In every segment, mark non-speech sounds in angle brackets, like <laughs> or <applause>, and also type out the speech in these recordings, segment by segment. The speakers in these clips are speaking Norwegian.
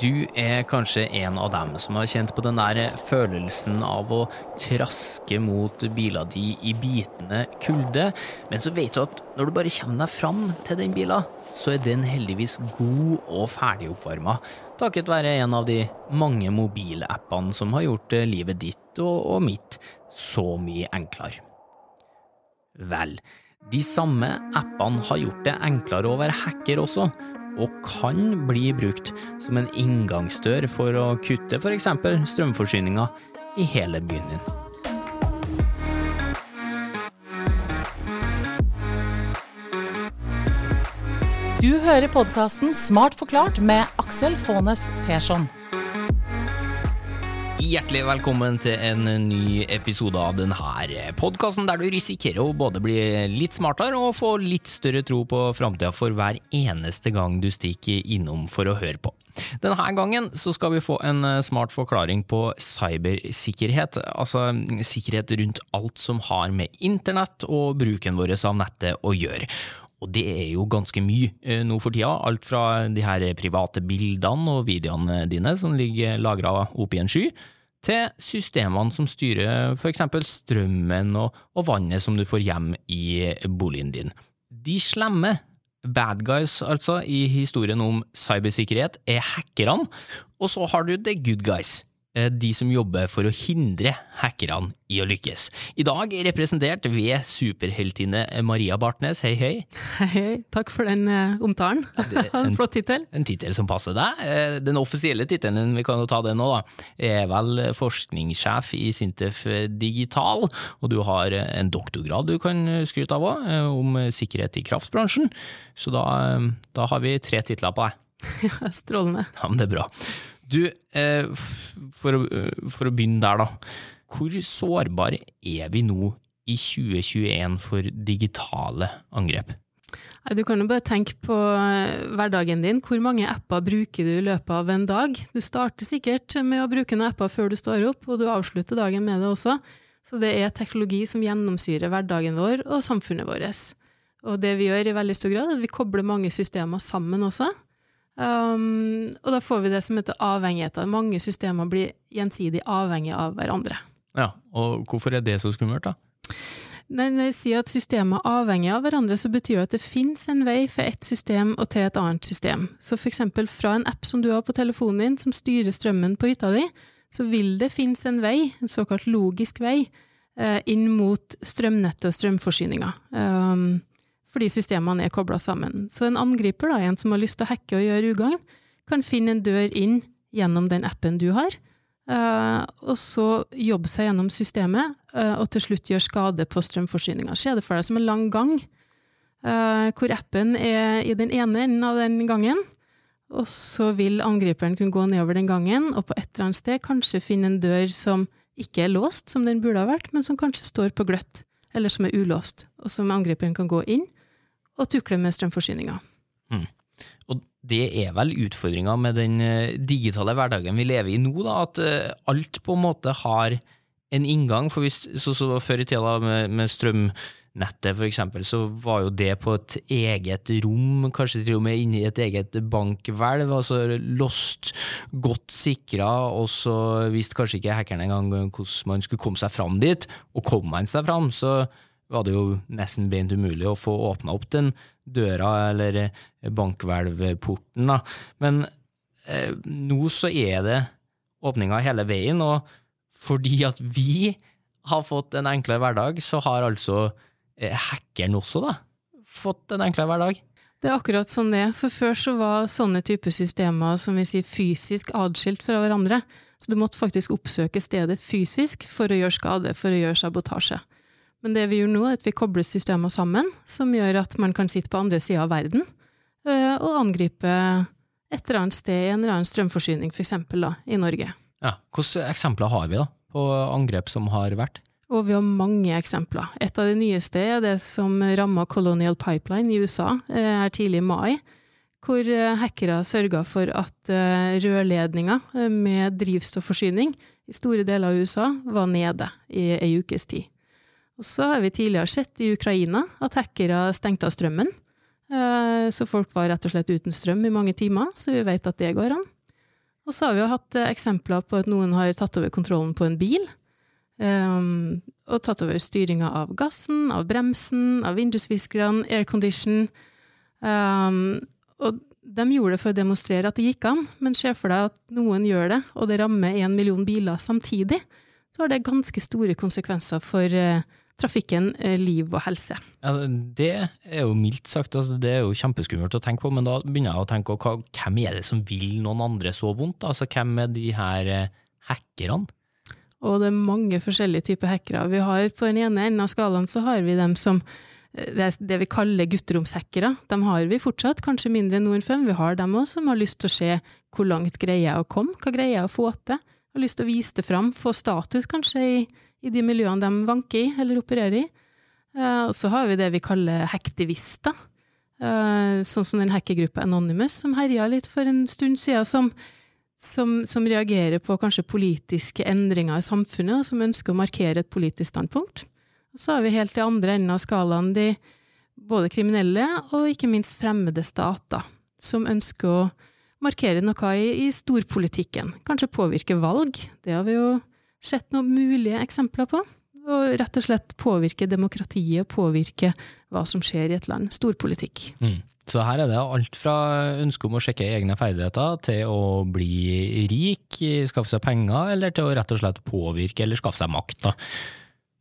Du er kanskje en av dem som har kjent på den der følelsen av å traske mot bila di i bitende kulde, men så vet du at når du bare kommer deg fram til den bila, så er den heldigvis god og ferdig oppvarma, takket være en av de mange mobilappene som har gjort livet ditt og, og mitt så mye enklere. Vel, de samme appene har gjort det enklere å være hacker også, og kan bli brukt som en inngangsdør for å kutte f.eks. strømforsyninga i hele byen din. Du hører podkasten Smart forklart med Aksel Faanes Persson. Hjertelig velkommen til en ny episode av denne podkasten, der du risikerer å både bli litt smartere og få litt større tro på framtida for hver eneste gang du stikker innom for å høre på. Denne gangen så skal vi få en smart forklaring på cybersikkerhet, altså sikkerhet rundt alt som har med internett og bruken vår av nettet å gjøre. Og det er jo ganske mye eh, nå for tida, alt fra de her private bildene og videoene dine som ligger lagra oppe i en sky, til systemene som styrer for eksempel strømmen og, og vannet som du får hjem i boligen din. De slemme, bad guys altså, i historien om cybersikkerhet er hackerne, og så har du the good guys, de som jobber for å hindre hackerne i å lykkes. I dag representert ved superheltinne Maria Bartnes, hei hei. Hei, hei. Takk for den uh, omtalen. <laughs> en flott tittel. En tittel som passer deg. Den offisielle tittelen, vi kan jo ta den nå, da, er vel forskningssjef i Sintef Digital, og du har en doktorgrad du kan skryte av òg, om sikkerhet i kraftbransjen. Så da, da har vi tre titler på deg. <laughs> Ja, strålende. Ja, men det er bra. Du, eh, for å, for å begynne der, da. Hvor sårbare er vi nå i 2021 for digitale angrep? Du kan jo bare tenke på eh, hverdagen din. Hvor mange apper bruker du i løpet av en dag? Du starter sikkert med å bruke noen apper før du står opp, og du avslutter dagen med det også. Så det er teknologi som gjennomsyrer hverdagen vår og samfunnet vårt. Og det vi gjør i veldig stor grad, er at vi kobler mange systemer sammen også. Um, og da får vi det som heter avhengigheter. Mange systemer blir gjensidig avhengige av hverandre. Ja, og hvorfor er det så skummelt, da? Når jeg sier at systemer er avhengige av hverandre, så betyr det at det finnes en vei fra ett system og til et annet system. Så for eksempel fra en app som du har på telefonen din, som styrer strømmen på hytta di, så vil det finnes en vei, en såkalt logisk vei, eh, inn mot strømnettet og strømforsyninga. Um, fordi systemene er kobla sammen. Så en angriper, da, en som har lyst til å hacke og gjøre ugagn, kan finne en dør inn gjennom den appen du har, uh, og så jobbe seg gjennom systemet, uh, og til slutt gjøre skade på strømforsyninga. Se det for deg som en lang gang, uh, hvor appen er i den ene enden av den gangen, og så vil angriperen kunne gå nedover den gangen, og på et eller annet sted kanskje finne en dør som ikke er låst, som den burde ha vært, men som kanskje står på gløtt, eller som er ulåst, og som angriperen kan gå inn og tukle med strømforsyninga. Mm. Og det er vel utfordringa med den eh, digitale hverdagen vi lever i nå, da, at eh, alt på en måte har en inngang. For hvis, så, så Før i tida med, med strømnettet for eksempel, så var jo det på et eget rom, kanskje til og med inni et eget bankhvelv, altså lost, godt sikra, og så visste kanskje ikke hackerne engang hvordan man skulle komme seg fram dit, og kom man seg fram, så var det jo nesten beint umulig å få åpna opp den døra, eller bankhvelvporten, da. Men eh, nå så er det åpninger hele veien, og fordi at vi har fått en enklere hverdag, så har altså eh, hackeren også da, fått en enklere hverdag. Det er akkurat sånn det for før så var sånne typer systemer som vi sier fysisk adskilt fra hverandre, så du måtte faktisk oppsøke stedet fysisk for å gjøre skade, for å gjøre sabotasje. Men det vi gjør nå, er at vi kobler systemer sammen, som gjør at man kan sitte på andre sida av verden øh, og angripe et eller annet sted i en eller annen strømforsyning, f.eks. i Norge. Ja, Hvilke eksempler har vi da, på angrep som har vært? Og vi har mange eksempler. Et av de nyeste er det som ramma Colonial Pipeline i USA her øh, tidlig i mai, hvor øh, hackere sørga for at rørledninger med drivstofforsyning i store deler av USA var nede i ei ukes tid. Og så har vi tidligere sett i Ukraina at hackere stengte av strømmen. Eh, så folk var rett og slett uten strøm i mange timer, så vi vet at det går an. Og så har vi jo hatt eh, eksempler på at noen har tatt over kontrollen på en bil. Um, og tatt over styringa av gassen, av bremsen, av vindusviskerne, aircondition. Og de gjorde det for å demonstrere at det gikk an, men se for deg at noen gjør det, og det rammer én million biler samtidig, så har det ganske store konsekvenser for trafikken, uh, liv og helse. Ja, det er jo mildt sagt, altså, det er jo kjempeskummelt å tenke på, men da begynner jeg å tenke på hvem er det som vil noen andre så vondt? Altså, hvem er de her uh, hackerne? Og det er mange forskjellige typer hackere. Vi har På den ene enden av skalaen så har vi dem som det, det vi kaller gutteromshackere. De har vi fortsatt, kanskje mindre enn Norfund. Vi har dem òg som har lyst til å se hvor langt greier jeg å komme, hva greier jeg å få til. Har lyst til å vise det fram, få status kanskje i, i de miljøene de vanker i eller opererer i. Uh, og så har vi det vi kaller hektivister. Uh, sånn som den hackergruppa Anonymous, som herja litt for en stund siden, som som, som, reagerer på kanskje politiske endringer i samfunnet, og som ønsker å markere et politisk standpunkt. Og så har vi helt i andre enden av skalaen de både kriminelle og ikke minst fremmede stater, som ønsker å markere noe i, i storpolitikken. Kanskje påvirke valg, det har vi jo sett noen mulige eksempler på. Og rett og slett påvirke demokratiet, påvirke hva som skjer i et land. Storpolitikk. Mm. Så her er det alt fra ønske om å sjekke egne ferdigheter, til å bli rik, skaffe seg penger, eller til å rett og slett påvirke eller skaffe seg makt. Da.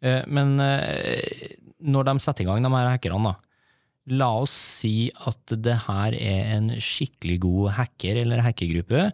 Eh, men eh, når de setter i gang, de her hackerne, da, la oss si at det her er en skikkelig god hacker eller hackergruppe.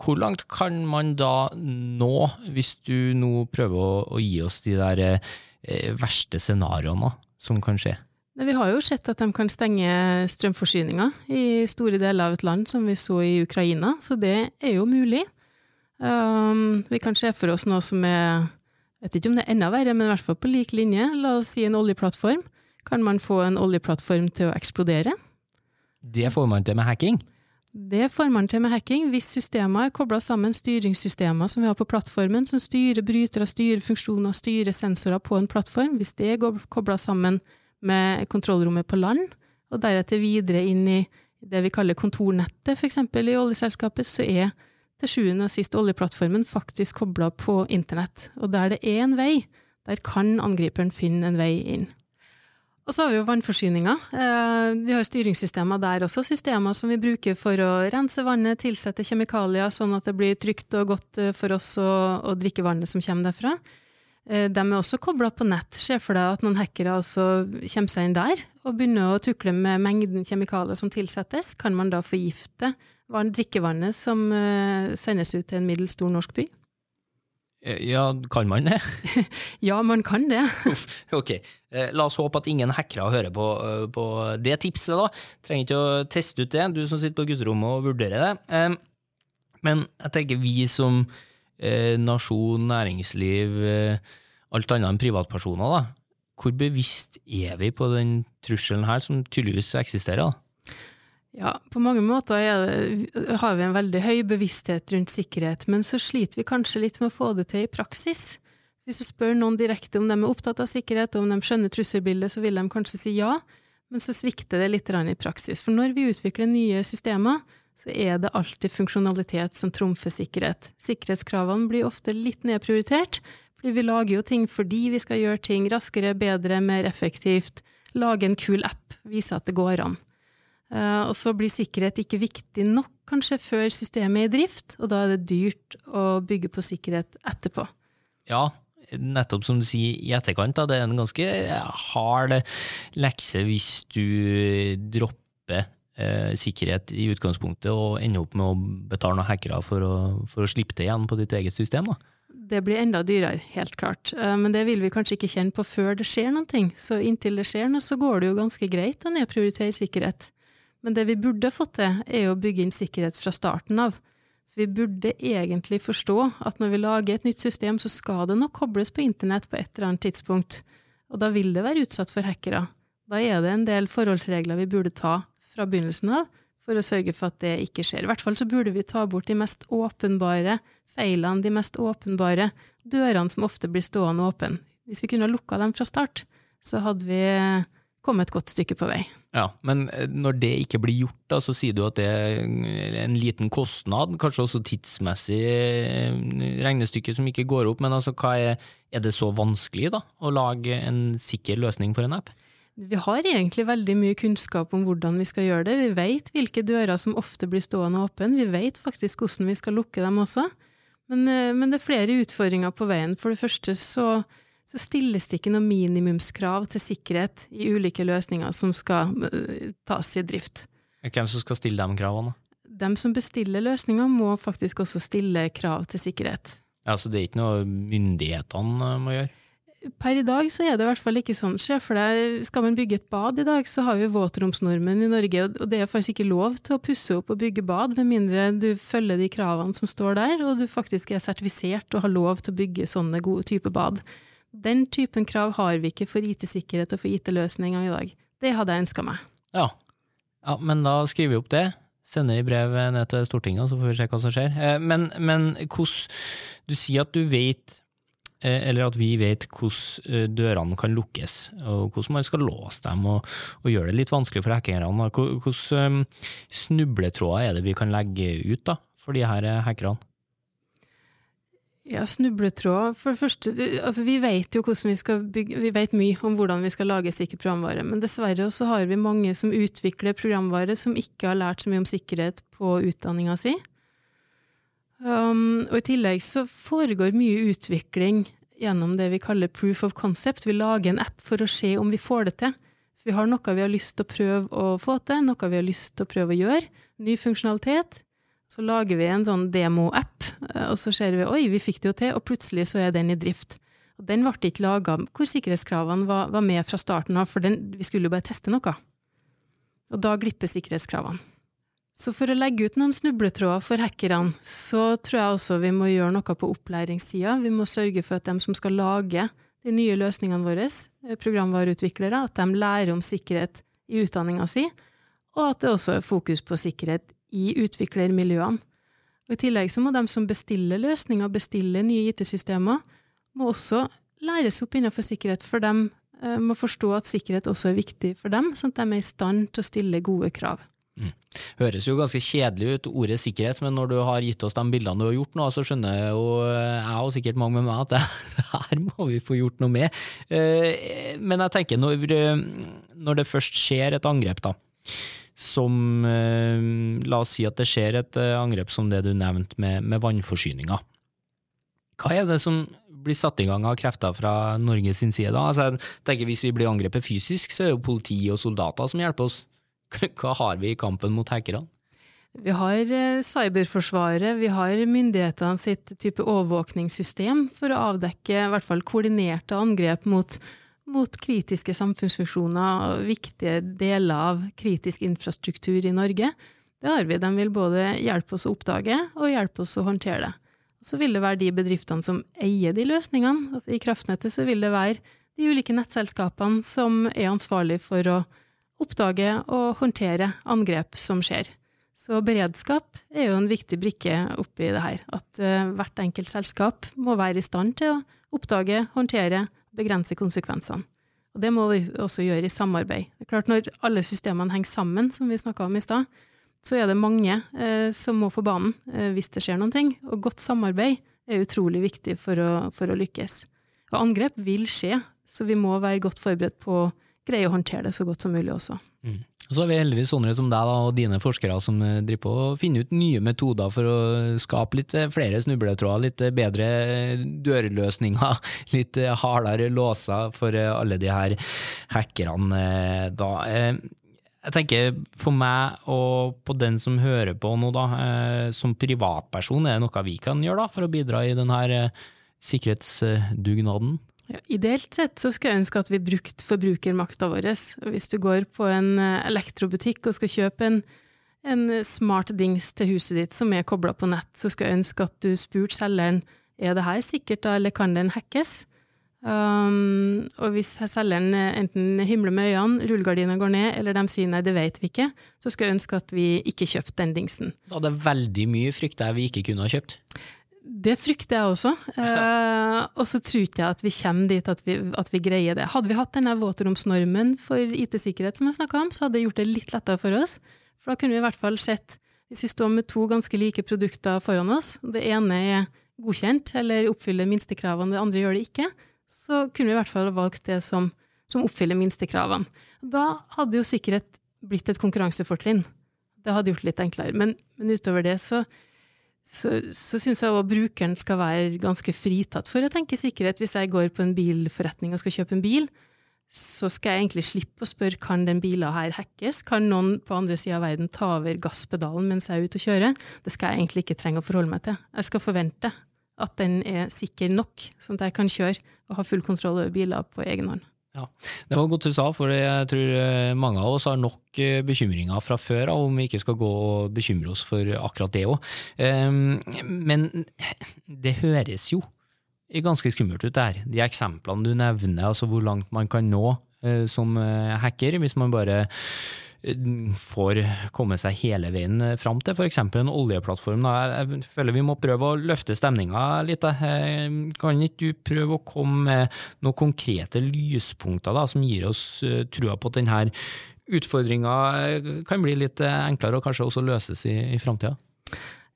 Hvor langt kan man da nå, hvis du nå prøver å, å gi oss de der eh, verste scenarioene som kan skje? Vi har jo sett at de kan stenge strømforsyninga i store deler av et land, som vi så i Ukraina, så det er jo mulig. Um, vi kan se for oss noe som er jeg vet ikke om det er enda verre, men i hvert fall på lik linje. La oss si en oljeplattform. Kan man få en oljeplattform til å eksplodere? Det får man til med hacking? Det får man til med hacking hvis systemer er kobla sammen, styringssystemer som vi har på plattformen, som styrer brytere, styrer funksjoner, styrer sensorer på en plattform. Hvis det er kobla sammen med kontrollrommet på land, og deretter videre inn i det vi kaller kontornettet, f.eks. i oljeselskapet, så er til sjuende og sist oljeplattformen faktisk kobla på internett. Og der det er en vei, der kan angriperen finne en vei inn. Og så har vi jo vannforsyninga. Eh, vi har styringssystemer der også, systemer som vi bruker for å rense vannet, tilsette kjemikalier sånn at det blir trygt og godt eh, for oss å, å drikke vannet som kommer derfra. Eh, de er også kobla på nett. Se for deg at noen hackere også kommer seg inn der og begynner å tukle med mengden kjemikalier som tilsettes. Kan man da forgifte drikkevannet som sendes ut til en middels stor norsk by? Eh, ja, kan man det? <laughs> ja, man kan det. <laughs> ok, la oss håpe at ingen hackere hører på, på, det tipset, da. Trenger ikke å teste ut det, du som sitter på gutterommet og vurderer det. Men jeg tenker vi som nasjon, næringsliv, alt annet enn privatpersoner, da. Hvor bevisst er vi på den trusselen her, som tydeligvis eksisterer? da? Ja, på mange måter det, har vi en veldig høy bevissthet rundt sikkerhet, men så sliter vi kanskje litt med å få det til i praksis. Hvis du spør noen direkte om de er opptatt av sikkerhet, og om de skjønner trusselbildet, så vil de kanskje si ja, men så svikter det litt i praksis. For når vi utvikler nye systemer, så er det alltid funksjonalitet som trumfer sikkerhet. Sikkerhetskravene blir ofte litt nedprioritert, fordi vi lager jo ting fordi vi skal gjøre ting raskere, bedre, mer effektivt. Lage en kul app, vise at det går an. Uh, og så blir sikkerhet ikke viktig nok kanskje før systemet er i drift, og da er det dyrt å bygge på sikkerhet etterpå. Ja, nettopp som du sier i etterkant, da, det er en ganske hard lekse hvis du dropper eh, sikkerhet i utgangspunktet og ender opp med å betale noen hackere for å, for å slippe det igjen på ditt eget system. da det blir enda dyrere, helt klart. Eh, men det vil vi kanskje ikke kjenne på før det skjer noe. Så inntil det skjer noe, så går det jo ganske greit å nedprioritere sikkerhet. Men det vi burde fått til, er å bygge inn sikkerhet fra starten av. Vi burde egentlig forstå at når vi lager et nytt system, så skal det nok kobles på internett på et eller annet tidspunkt. Og da vil det være utsatt for hackere. Da er det en del forholdsregler vi burde ta fra begynnelsen av, for å sørge for at det ikke skjer. I hvert fall så burde vi ta bort de mest åpenbare feilene, de mest åpenbare dørene som ofte blir stående åpne. Hvis vi kunne ha lukka dem fra start, så hadde vi kommet et godt stykke på vei. Ja, Men eh, når det ikke blir gjort, da, så sier du at det er en liten kostnad, kanskje også tidsmessig eh, regnestykke som ikke går opp, men altså, er, er det så vanskelig da, å lage en sikker løsning for en app? Vi har egentlig veldig mye kunnskap om hvordan vi skal gjøre det. Vi vet hvilke dører som ofte blir stående åpne, vi vet faktisk hvordan vi skal lukke dem også. Men, eh, men det er flere utfordringer på veien. For det første så så stilles det ikke noe minimumskrav til sikkerhet i ulike løsninger som skal uh, tas i drift. Hvem som skal stille de kravene? De som bestiller løsninger, må faktisk også stille krav til sikkerhet. Ja, Så det er ikke noe myndighetene må gjøre? Per i dag så er det i hvert fall ikke sånn. For det, skal man bygge et bad i dag, så har vi våtromsnormen i Norge, og det er faktisk ikke lov til å pusse opp og bygge bad med mindre du følger de kravene som står der, og du faktisk er sertifisert og har lov til å bygge sånne gode typer bad. Den typen krav har vi ikke for IT-sikkerhet og for IT-løsninger i dag. Det hadde jeg ønska meg. Ja. ja. men da skriver vi opp det. Sender i brev ned til Stortinget, så får vi se hva som skjer. Eh, men, men hvordan Du sier at du vet, eh, eller at vi vet hvordan eh, dørene kan lukkes, og hvordan man skal låse dem, og, og gjøre det litt vanskelig for hackerne. Hvilke snubletråder er det vi kan legge ut da, for de her hackerne? Ja, snubletråd. For det første, altså vi vet jo hvordan vi skal bygge Vi vet mye om hvordan vi skal lage sikker programvare, men dessverre også har vi mange som utvikler programvare som ikke har lært så mye om sikkerhet på utdanninga si. Um, og i tillegg så foregår mye utvikling gjennom det vi kaller proof of concept. Vi lager en app for å se om vi får det til. For vi har noe vi har lyst til å prøve å få til, noe vi har lyst til å prøve å gjøre. Ny funksjonalitet. Så lager vi en sånn demo-app, eh, og så ser vi oi, vi fikk det jo til, og plutselig så er den i drift. Og den ble ikke laga hvor sikkerhetskravene var, var, med fra starten av, for den, vi skulle jo bare teste noe. Og da glipper sikkerhetskravene. Så for å legge ut noen snubletråder for hackerne, så tror jeg også vi må gjøre noe på opplæringssida. Vi må sørge for at de som skal lage de nye løsningene våre, eh, programvareutviklere, at de lærer om sikkerhet i utdanninga si, og at det også er fokus på sikkerhet i utviklermiljøene. Og I tillegg så må de som bestiller løsninger, bestiller nye IT-systemer, må også læres opp innenfor sikkerhet, for de eh, må forstå at sikkerhet også er viktig for dem, sånn at de er i stand til å stille gode krav. Mm. Høres jo ganske kjedelig ut, ordet sikkerhet, men når du har gitt oss de bildene du har gjort nå, så skjønner jeg jo, jeg og sikkert mange med meg, at <laughs> det her må vi få gjort noe med. Eh, men jeg tenker, når, når det først skjer et angrep, da, som eh, La oss si at det skjer et eh, angrep som det du nevnte med, med vannforsyninga. Hva er det som blir satt i gang av krefter fra Norges side? da? Altså, jeg tenker Hvis vi blir angrepet fysisk, så er jo politi og soldater som hjelper oss. <laughs> Hva har vi i kampen mot hackerne? Vi har eh, cyberforsvaret, vi har myndighetene sitt type overvåkningssystem for å avdekke i hvert fall koordinerte angrep mot mot kritiske samfunnsfunksjoner og viktige deler av kritisk infrastruktur i Norge. Det har vi. De vil både hjelpe oss å oppdage og hjelpe oss å håndtere det. Så vil det være de bedriftene som eier de løsningene. Altså I kraftnettet så vil det være de ulike nettselskapene som er ansvarlig for å oppdage og håndtere angrep som skjer. Så beredskap er jo en viktig brikke oppi det her. At uh, hvert enkelt selskap må være i stand til å oppdage, håndtere, begrense konsekvensene. Og det må vi også gjøre i samarbeid. Det er klart Når alle systemene henger sammen, som vi snakka om i stad, så er det mange eh, som må på banen eh, hvis det skjer noen ting. Og godt samarbeid er utrolig viktig for å, for å lykkes. Og angrep vil skje, så vi må være godt forberedt på å greie å håndtere det så godt som mulig også. Mm. Så har vi heldigvis sånne som deg da, og dine forskere som eh, driver på å finne ut nye metoder for å skape litt eh, flere snubletråder, litt eh, bedre dørløsninger, <laughs> litt hardere låser for alle de her hackerne. da. Jeg tenker for meg og på den som hører på nå, da, som privatperson, er det noe vi kan gjøre da, for å bidra i denne sikkerhetsdugnaden? Ja, ideelt sett så skulle jeg ønske at vi brukte forbrukermakta vår. Hvis du går på en eh, elektrobutikk og skal kjøpe en, en smart dings til huset ditt som er kobla på nett, så skulle jeg ønske at du spurte selgeren er det her sikkert, da, eller kan den hackes? Um, og hvis selgeren enten himler med øynene, rullegardina går ned, eller de sier nei, det vet vi ikke, så skulle jeg ønske at vi ikke kjøpte den dingsen. Da er det veldig mye frykter jeg vi ikke kunne ha kjøpt Det frykter jeg også. Eh, og så tror ikke jeg at vi kommer dit at vi, at vi greier det. Hadde vi hatt denne våtromsnormen for IT-sikkerhet som jeg snakka om, så hadde det gjort det litt lettere for oss. For da kunne vi i hvert fall sett, hvis vi står med to ganske like produkter foran oss, det ene er godkjent eller oppfyller minstekravene, det andre gjør det ikke, så kunne vi i hvert fall valgt det som, som oppfyller minstekravene. Da hadde jo sikkerhet blitt et konkurransefortrinn. Det hadde gjort det litt enklere. Men, men utover det så så, så syns jeg òg brukeren skal være ganske fritatt for å tenke sikkerhet. Hvis jeg går på en bilforretning og skal kjøpe en bil, så skal jeg egentlig slippe å spørre kan den bilen her hackes. Kan noen på andre sida av verden ta over gasspedalen mens jeg er ute og kjører? Det skal jeg egentlig ikke trenge å forholde meg til. Jeg skal forvente at den er sikker nok, sånn at jeg kan kjøre og ha full kontroll over biler på egen hånd. Ja, Det var godt du sa, for jeg tror eh, mange av oss har nok eh, bekymringer fra før av om vi ikke skal gå og bekymre oss for akkurat det òg. Ehm, men det høres jo ganske skummelt ut, det her. De eksemplene du nevner, altså hvor langt man kan nå eh, som hacker, hvis man bare får komme seg hele veien fram til f.eks. en oljeplattform. Jeg føler vi må prøve å løfte stemninga litt. Kan ikke du prøve å komme med noen konkrete lyspunkter da, som gir oss eh, trua på at denne utfordringa kan bli litt enklere og kanskje også løses i, i framtida?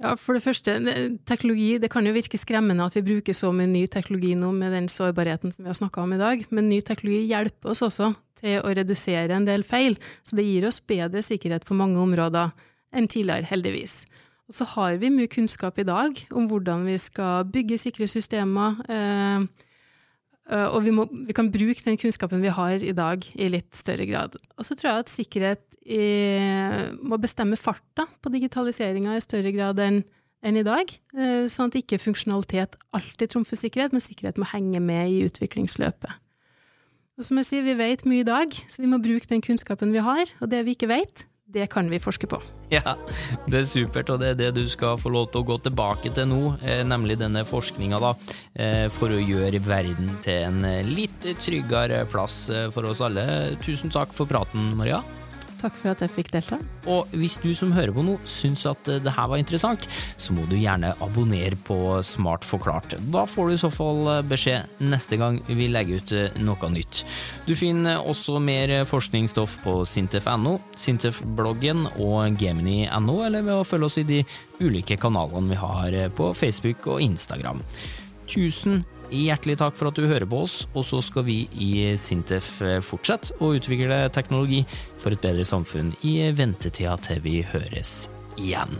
Ja, for det første, teknologi, det kan jo virke skremmende at vi bruker så mye ny teknologi nå med den sårbarheten som vi har snakka om i dag, men ny teknologi hjelper oss også til å redusere en del feil, så det gir oss bedre sikkerhet på mange områder enn tidligere, heldigvis. Og så har vi mye kunnskap i dag om hvordan vi skal bygge sikre systemer, eh, og vi, må, vi, kan bruke den kunnskapen vi har i dag i litt større grad. Og så tror jeg at sikkerhet må bestemme farta på digitaliseringa i større grad enn enn i dag, eh, sånn at ikke funksjonalitet alltid trumfer sikkerhet, men sikkerhet må henge med i utviklingsløpet. Og som jeg sier, vi vet mye i dag, så vi må bruke den kunnskapen vi har, og det vi ikke vet, det kan vi forske på. <laughs> Ja, det er supert, og det er det du skal få lov til å gå tilbake til nå, eh, nemlig denne forskninga, da, eh, for å gjøre verden til en litt tryggere plass for oss alle. Tusen takk for praten, Maria. Takk for at jeg fikk delta. Og hvis du som hører på nå syns at eh, det her var interessant, så må du gjerne abonnere på Smart forklart. Da får du i så fall eh, beskjed neste gang vi legger ut eh, noe nytt. Du finner også mer forskningsstoff på sintef.no, Sintef-bloggen og gemini.no, eller ved å følge oss i de ulike kanalene vi har på Facebook og Instagram. Tusen Hjertelig takk for at du hører på oss, og så skal vi i Sintef fortsette å utvikle teknologi for et bedre samfunn i ventetida til vi høres igjen.